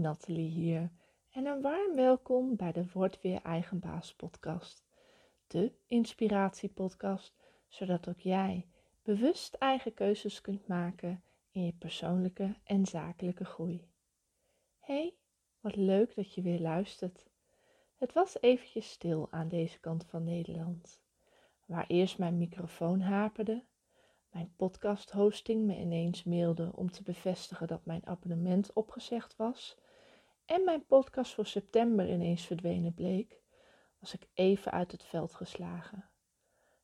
Nathalie hier en een warm welkom bij de Word Weer Eigenbaas podcast. De inspiratiepodcast, zodat ook jij bewust eigen keuzes kunt maken in je persoonlijke en zakelijke groei. Hey, wat leuk dat je weer luistert. Het was eventjes stil aan deze kant van Nederland, waar eerst mijn microfoon haperde mijn podcast-hosting me ineens mailde om te bevestigen dat mijn abonnement opgezegd was en mijn podcast voor september ineens verdwenen bleek, was ik even uit het veld geslagen.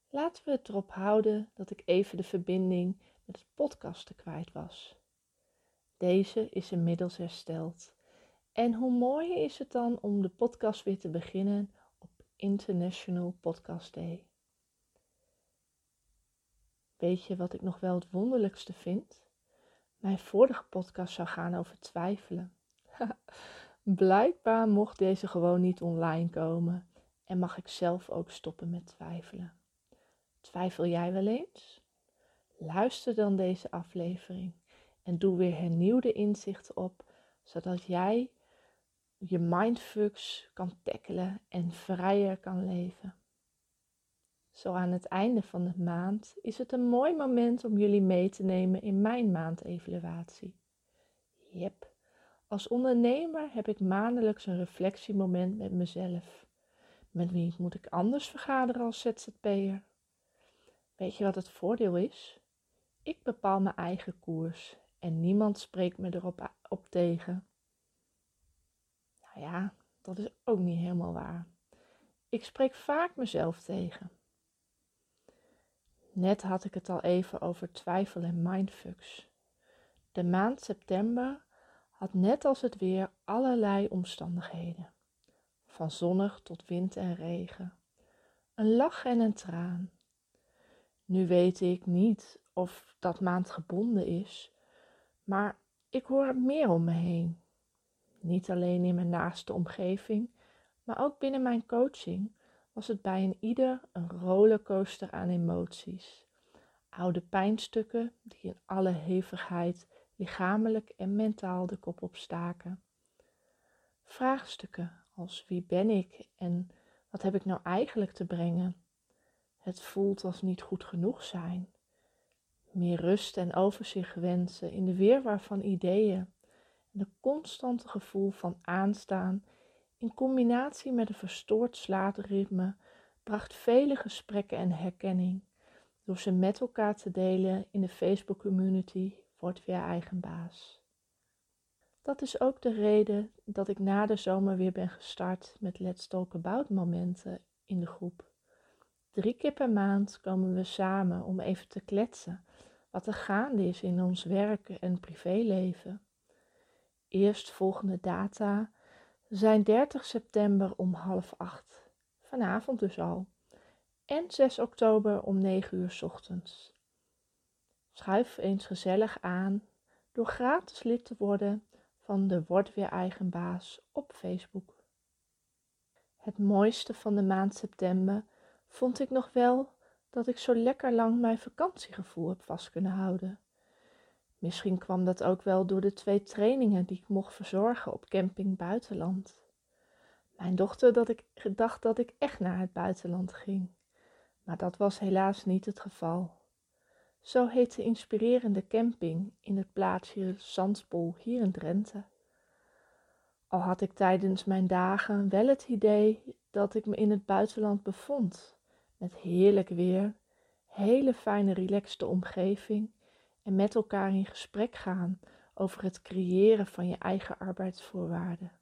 Laten we het erop houden dat ik even de verbinding met het podcasten kwijt was. Deze is inmiddels hersteld. En hoe mooi is het dan om de podcast weer te beginnen op International Podcast Day? Weet je wat ik nog wel het wonderlijkste vind? Mijn vorige podcast zou gaan over twijfelen. Blijkbaar mocht deze gewoon niet online komen en mag ik zelf ook stoppen met twijfelen. Twijfel jij wel eens? Luister dan deze aflevering en doe weer hernieuwde inzichten op, zodat jij je mindfucks kan tackelen en vrijer kan leven. Zo aan het einde van de maand is het een mooi moment om jullie mee te nemen in mijn maandevaluatie. Yep, als ondernemer heb ik maandelijks een reflectiemoment met mezelf. Met wie moet ik anders vergaderen als ZZP'er? Weet je wat het voordeel is? Ik bepaal mijn eigen koers en niemand spreekt me erop op tegen. Nou ja, dat is ook niet helemaal waar. Ik spreek vaak mezelf tegen. Net had ik het al even over twijfel en mindfucks. De maand september had net als het weer allerlei omstandigheden. Van zonnig tot wind en regen. Een lach en een traan. Nu weet ik niet of dat maand gebonden is, maar ik hoor het meer om me heen. Niet alleen in mijn naaste omgeving, maar ook binnen mijn coaching was het bij een ieder een rollercoaster aan emoties. Oude pijnstukken die in alle hevigheid lichamelijk en mentaal de kop opstaken. Vraagstukken als wie ben ik en wat heb ik nou eigenlijk te brengen? Het voelt als niet goed genoeg zijn. Meer rust en overzicht wensen in de weerwar van ideeën en constante gevoel van aanstaan in combinatie met een verstoord slaapritme bracht vele gesprekken en herkenning door ze met elkaar te delen in de Facebook community Word weer eigen baas. Dat is ook de reden dat ik na de zomer weer ben gestart met Let's Talk About momenten in de groep. Drie keer per maand komen we samen om even te kletsen wat er gaande is in ons werk en privéleven. Eerstvolgende data zijn 30 september om half acht, vanavond dus al, en 6 oktober om 9 uur ochtends. Schuif eens gezellig aan door gratis lid te worden van de Word Weer Eigen Baas op Facebook. Het mooiste van de maand september vond ik nog wel dat ik zo lekker lang mijn vakantiegevoel heb vast kunnen houden. Misschien kwam dat ook wel door de twee trainingen die ik mocht verzorgen op camping buitenland. Mijn dochter dat ik gedacht dat ik echt naar het buitenland ging, maar dat was helaas niet het geval. Zo heet de inspirerende camping in het plaatsje Zandspol hier in Drenthe. Al had ik tijdens mijn dagen wel het idee dat ik me in het buitenland bevond, met heerlijk weer, hele fijne relaxte omgeving en met elkaar in gesprek gaan over het creëren van je eigen arbeidsvoorwaarden.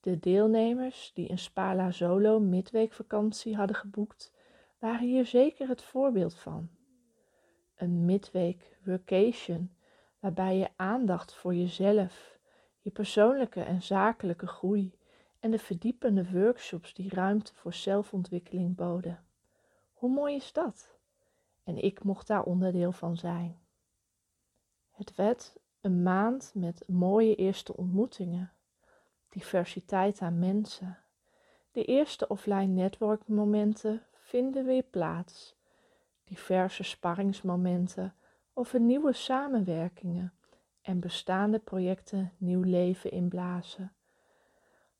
De deelnemers die een Spala Solo midweekvakantie hadden geboekt, waren hier zeker het voorbeeld van. Een midweek workation waarbij je aandacht voor jezelf, je persoonlijke en zakelijke groei en de verdiepende workshops die ruimte voor zelfontwikkeling boden. Hoe mooi is dat? en ik mocht daar onderdeel van zijn. Het werd een maand met mooie eerste ontmoetingen, diversiteit aan mensen. De eerste offline networkmomenten vinden weer plaats, diverse sparringsmomenten over nieuwe samenwerkingen en bestaande projecten nieuw leven inblazen.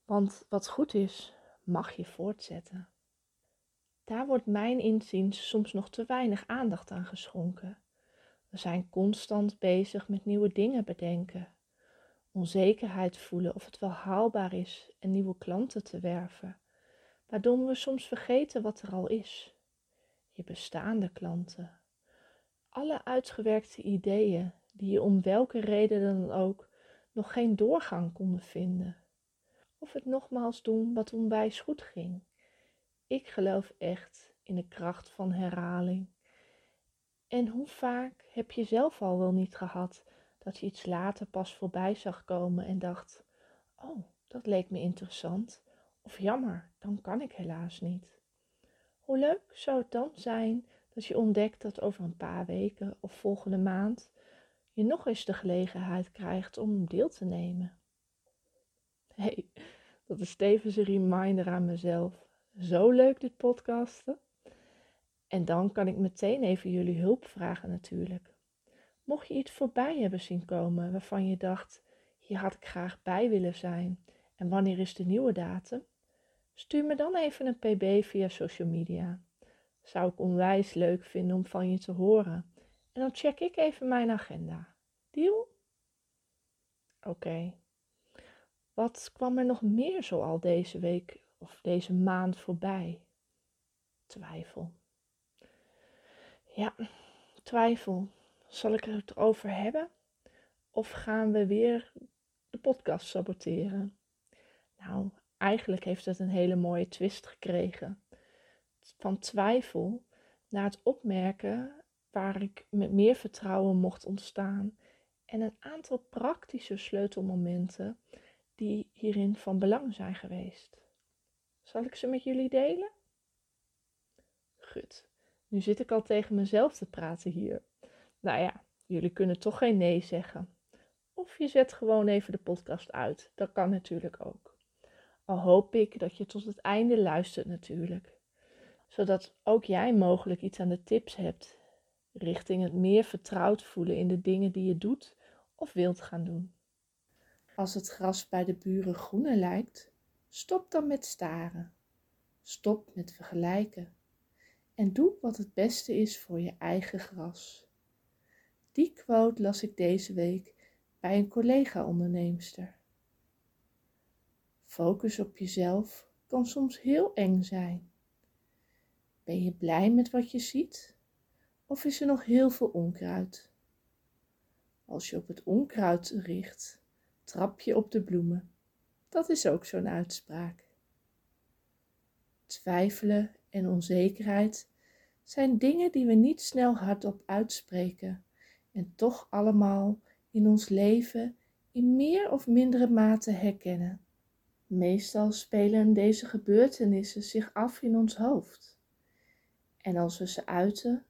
Want wat goed is, mag je voortzetten. Daar wordt mijn inziens soms nog te weinig aandacht aan geschonken. We zijn constant bezig met nieuwe dingen bedenken, onzekerheid voelen of het wel haalbaar is en nieuwe klanten te werven, waardoor we soms vergeten wat er al is. Je bestaande klanten. Alle uitgewerkte ideeën die je om welke reden dan ook nog geen doorgang konden vinden. Of het nogmaals doen wat onwijs goed ging. Ik geloof echt in de kracht van herhaling. En hoe vaak heb je zelf al wel niet gehad dat je iets later pas voorbij zag komen en dacht: Oh, dat leek me interessant. Of jammer, dan kan ik helaas niet. Hoe leuk zou het dan zijn dat je ontdekt dat over een paar weken of volgende maand je nog eens de gelegenheid krijgt om deel te nemen? hey, dat is tevens een reminder aan mezelf. Zo leuk dit podcasten. En dan kan ik meteen even jullie hulp vragen natuurlijk. Mocht je iets voorbij hebben zien komen waarvan je dacht, hier had ik graag bij willen zijn en wanneer is de nieuwe datum? Stuur me dan even een pb via social media. Zou ik onwijs leuk vinden om van je te horen. En dan check ik even mijn agenda. Deal? Oké. Wat kwam er nog meer zo al deze week of deze maand voorbij? Twijfel. Ja, twijfel. Zal ik het erover hebben? Of gaan we weer de podcast saboteren? Nou, eigenlijk heeft het een hele mooie twist gekregen. Van twijfel naar het opmerken waar ik met meer vertrouwen mocht ontstaan en een aantal praktische sleutelmomenten die hierin van belang zijn geweest. Zal ik ze met jullie delen? Goed, nu zit ik al tegen mezelf te praten hier. Nou ja, jullie kunnen toch geen nee zeggen. Of je zet gewoon even de podcast uit. Dat kan natuurlijk ook. Al hoop ik dat je tot het einde luistert natuurlijk. Zodat ook jij mogelijk iets aan de tips hebt richting het meer vertrouwd voelen in de dingen die je doet of wilt gaan doen. Als het gras bij de buren groener lijkt, stop dan met staren. Stop met vergelijken. En doe wat het beste is voor je eigen gras. Die quote las ik deze week bij een collega-onderneemster. Focus op jezelf kan soms heel eng zijn. Ben je blij met wat je ziet? Of is er nog heel veel onkruid? Als je op het onkruid richt, trap je op de bloemen. Dat is ook zo'n uitspraak. Twijfelen en onzekerheid zijn dingen die we niet snel hardop uitspreken en toch allemaal in ons leven in meer of mindere mate herkennen. Meestal spelen deze gebeurtenissen zich af in ons hoofd. En als we ze uiten,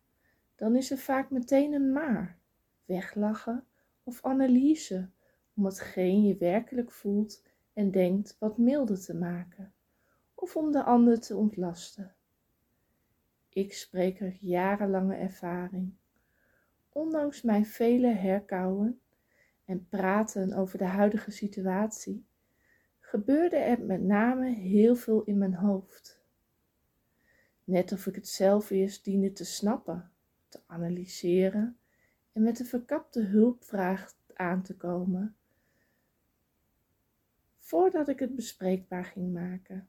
dan is er vaak meteen een maar, weglachen of analyse om hetgeen je werkelijk voelt en denkt wat milder te maken, of om de ander te ontlasten. Ik spreek uit jarenlange ervaring. Ondanks mijn vele herkauwen en praten over de huidige situatie, gebeurde er met name heel veel in mijn hoofd. Net of ik het zelf eerst diende te snappen, te analyseren en met een verkapte hulpvraag aan te komen, voordat ik het bespreekbaar ging maken.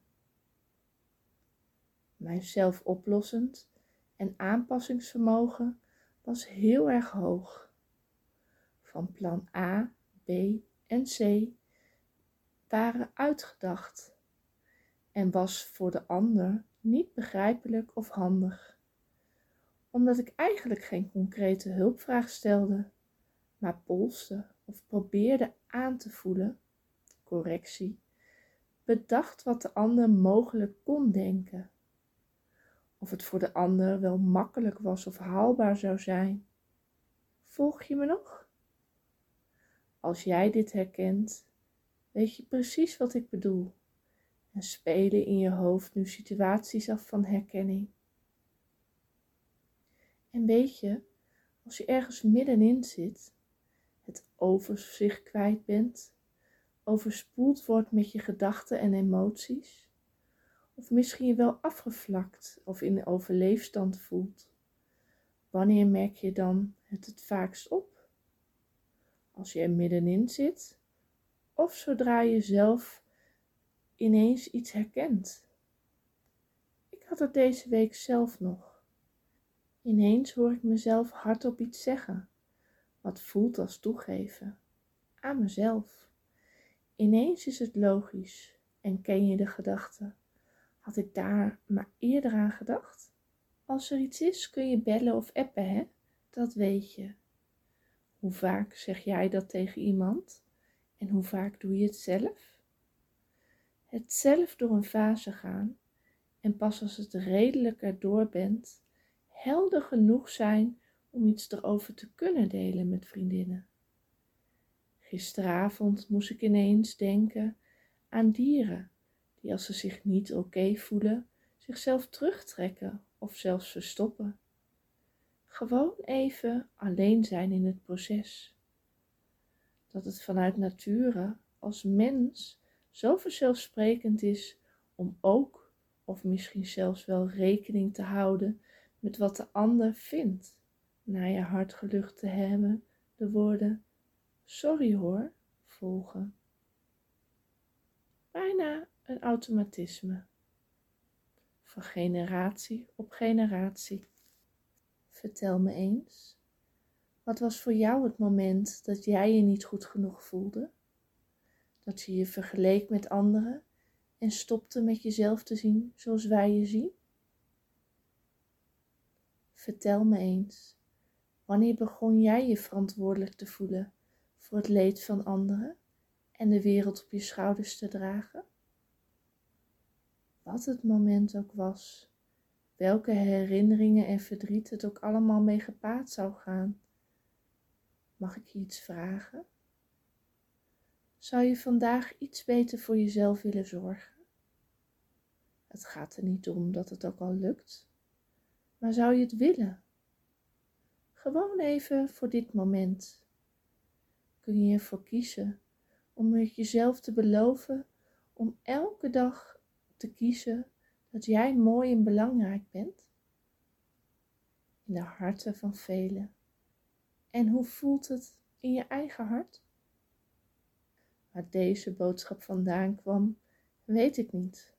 Mijn zelfoplossend en aanpassingsvermogen was heel erg hoog. Van plan A, B en C waren uitgedacht en was voor de ander niet begrijpelijk of handig, omdat ik eigenlijk geen concrete hulpvraag stelde, maar polste of probeerde aan te voelen correctie, bedacht wat de ander mogelijk kon denken. Of het voor de ander wel makkelijk was of haalbaar zou zijn. Volg je me nog? Als jij dit herkent, weet je precies wat ik bedoel en spelen in je hoofd nu situaties af van herkenning. En weet je, als je ergens middenin zit, het overzicht kwijt bent, overspoeld wordt met je gedachten en emoties, of misschien je wel afgevlakt of in overleefstand voelt. Wanneer merk je dan het het vaakst op? Als je er middenin zit, of zodra je zelf ineens iets herkent. Ik had het deze week zelf nog. Ineens hoor ik mezelf hardop iets zeggen, wat voelt als toegeven, aan mezelf. Ineens is het logisch en ken je de gedachte. Had ik daar maar eerder aan gedacht? Als er iets is, kun je bellen of appen, hè? Dat weet je. Hoe vaak zeg jij dat tegen iemand? En hoe vaak doe je het zelf? Het zelf door een fase gaan en pas als het redelijk erdoor bent, helder genoeg zijn om iets erover te kunnen delen met vriendinnen. Gisteravond moest ik ineens denken aan dieren die als ze zich niet oké voelen, zichzelf terugtrekken of zelfs verstoppen. Gewoon even alleen zijn in het proces. Dat het vanuit nature als mens zo vanzelfsprekend is om ook, of misschien zelfs wel rekening te houden met wat de ander vindt, na je hart gelucht te hebben, de woorden sorry hoor volgen. Bijna een automatisme van generatie op generatie. Vertel me eens, wat was voor jou het moment dat jij je niet goed genoeg voelde? Dat je je vergeleek met anderen en stopte met jezelf te zien zoals wij je zien? Vertel me eens, wanneer begon jij je verantwoordelijk te voelen voor het leed van anderen en de wereld op je schouders te dragen? wat het moment ook was, welke herinneringen en verdriet het ook allemaal mee gepaard zou gaan. Mag ik je iets vragen? Zou je vandaag iets beter voor jezelf willen zorgen? Het gaat er niet om dat het ook al lukt, maar zou je het willen? Gewoon even voor dit moment. Kun je ervoor kiezen om het jezelf te beloven om elke dag te kiezen dat jij mooi en belangrijk bent? In de harten van velen. En hoe voelt het in je eigen hart? Waar deze boodschap vandaan kwam, weet ik niet.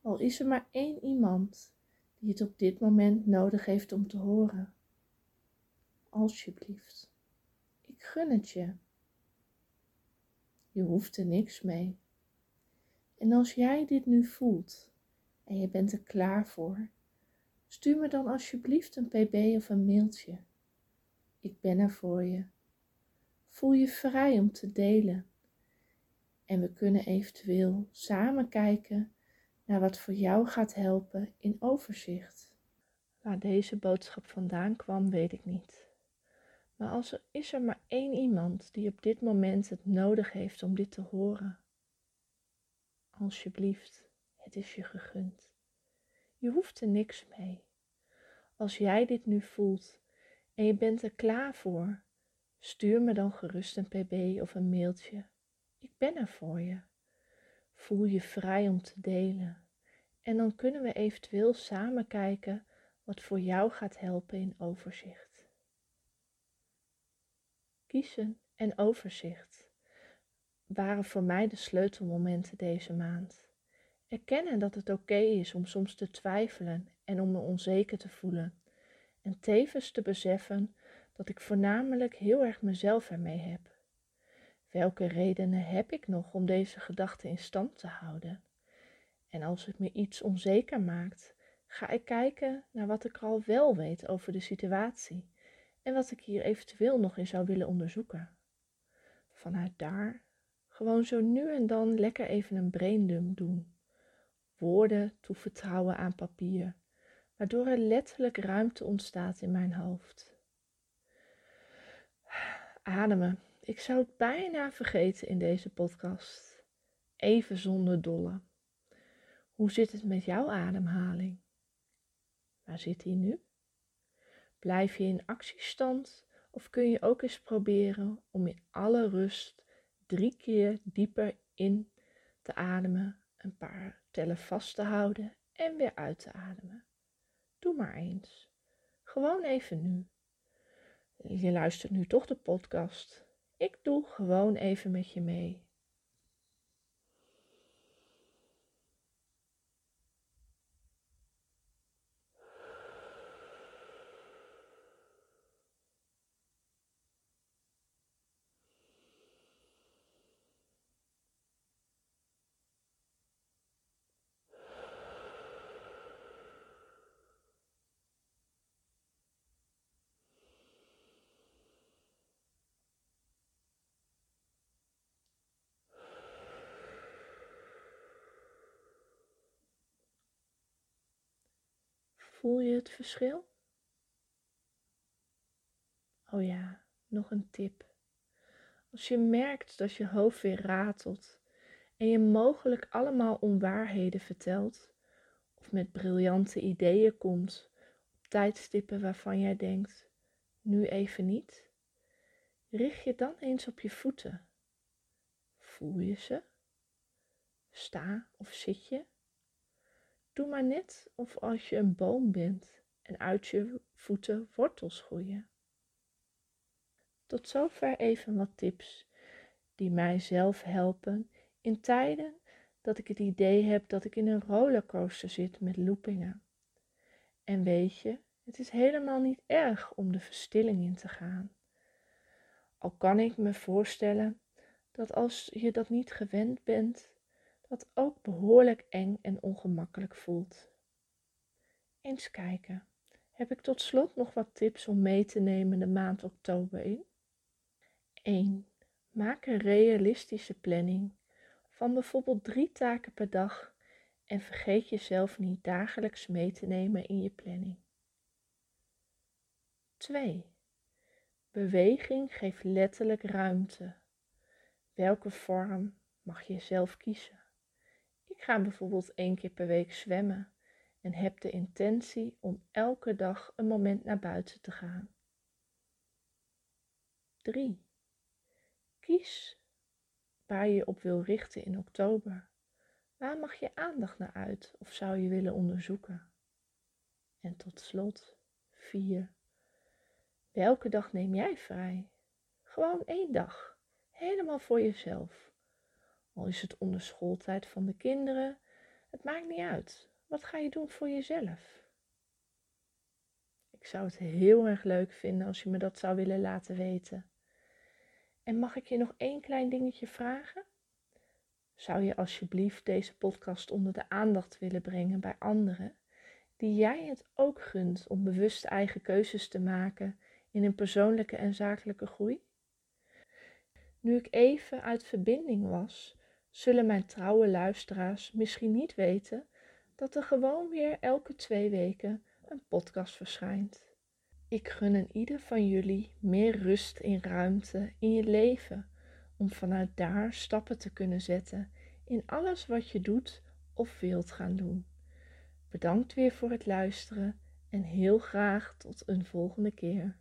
Al is er maar één iemand die het op dit moment nodig heeft om te horen. Alsjeblieft, ik gun het je. Je hoeft er niks mee. En als jij dit nu voelt en je bent er klaar voor, stuur me dan alsjeblieft een pb of een mailtje. Ik ben er voor je. Voel je vrij om te delen. En we kunnen eventueel samen kijken naar wat voor jou gaat helpen in overzicht. Waar deze boodschap vandaan kwam, weet ik niet. Maar als er is er maar één iemand die op dit moment het nodig heeft om dit te horen, Alsjeblieft, het is je gegund. Je hoeft er niks mee. Als jij dit nu voelt en je bent er klaar voor, stuur me dan gerust een pb of een mailtje. Ik ben er voor je. Voel je vrij om te delen. En dan kunnen we eventueel samen kijken wat voor jou gaat helpen in overzicht. Kiezen en overzicht waren voor mij de sleutelmomenten deze maand. Erkennen dat het oké is om soms te twijfelen en om me onzeker te voelen. En tevens te beseffen dat ik voornamelijk heel erg mezelf ermee heb. Welke redenen heb ik nog om deze gedachten in stand te houden? En als het me iets onzeker maakt, ga ik kijken naar wat ik al wel weet over de situatie en wat ik hier eventueel nog in zou willen onderzoeken. Vanuit daar gewoon zo nu en dan lekker even een braindump doen. Woorden toevertrouwen aan papier, waardoor er letterlijk ruimte ontstaat in mijn hoofd. Ademen. Ik zou het bijna vergeten in deze podcast. Even zonder dolle. Hoe zit het met jouw ademhaling? Waar zit die nu? Blijf je in actiestand Of kun je ook eens proberen om in alle rust drie keer dieper in te ademen, een paar tellen vast te houden en weer uit te ademen. Doe maar eens. Gewoon even nu. Je luistert nu toch de podcast. Ik doe gewoon even met je mee. Voel je het verschil? Oh ja, nog een tip. Als je merkt dat je hoofd weer ratelt en je mogelijk allemaal onwaarheden vertelt of met briljante ideeën komt op tijdstippen waarvan jij denkt, nu even niet, richt je dan eens op je voeten. Voel je ze? Sta of zit je? Doe maar net of als je een boom bent en uit je voeten wortels groeien. Tot zover even wat tips die mij zelf helpen in tijden dat ik het idee heb dat ik in een rollercoaster zit met loopingen. En weet je, het is helemaal niet erg om de verstilling in te gaan. Al kan ik me voorstellen dat als je dat niet gewend bent, dat ook behoorlijk eng en ongemakkelijk voelt. Eens kijken. Heb ik tot slot nog wat tips om mee te nemen de maand oktober in? 1. Maak een realistische planning van bijvoorbeeld drie taken per dag en vergeet jezelf niet dagelijks mee te nemen in je planning. 2. Beweging geeft letterlijk ruimte. Welke vorm mag je zelf kiezen? Ga bijvoorbeeld één keer per week zwemmen en heb de intentie om elke dag een moment naar buiten te gaan. 3. Kies waar je op wil richten in oktober. Waar mag je aandacht naar uit of zou je willen onderzoeken? En tot slot 4. Welke dag neem jij vrij? Gewoon één dag, helemaal voor jezelf. Al is het onder schooltijd van de kinderen, het maakt niet uit. Wat ga je doen voor jezelf? Ik zou het heel erg leuk vinden als je me dat zou willen laten weten. En mag ik je nog één klein dingetje vragen? Zou je alsjeblieft deze podcast onder de aandacht willen brengen bij anderen die jij het ook gunt om bewust eigen keuzes te maken in hun persoonlijke en zakelijke groei? Nu ik even uit verbinding was, zullen mijn trouwe luisteraars misschien niet weten dat er gewoon weer elke twee weken een podcast verschijnt. Ik gun een ieder van jullie meer rust in ruimte in je leven, om vanuit daar stappen te kunnen zetten in alles wat je doet of wilt gaan doen. Bedankt weer voor het luisteren en heel graag tot een volgende keer.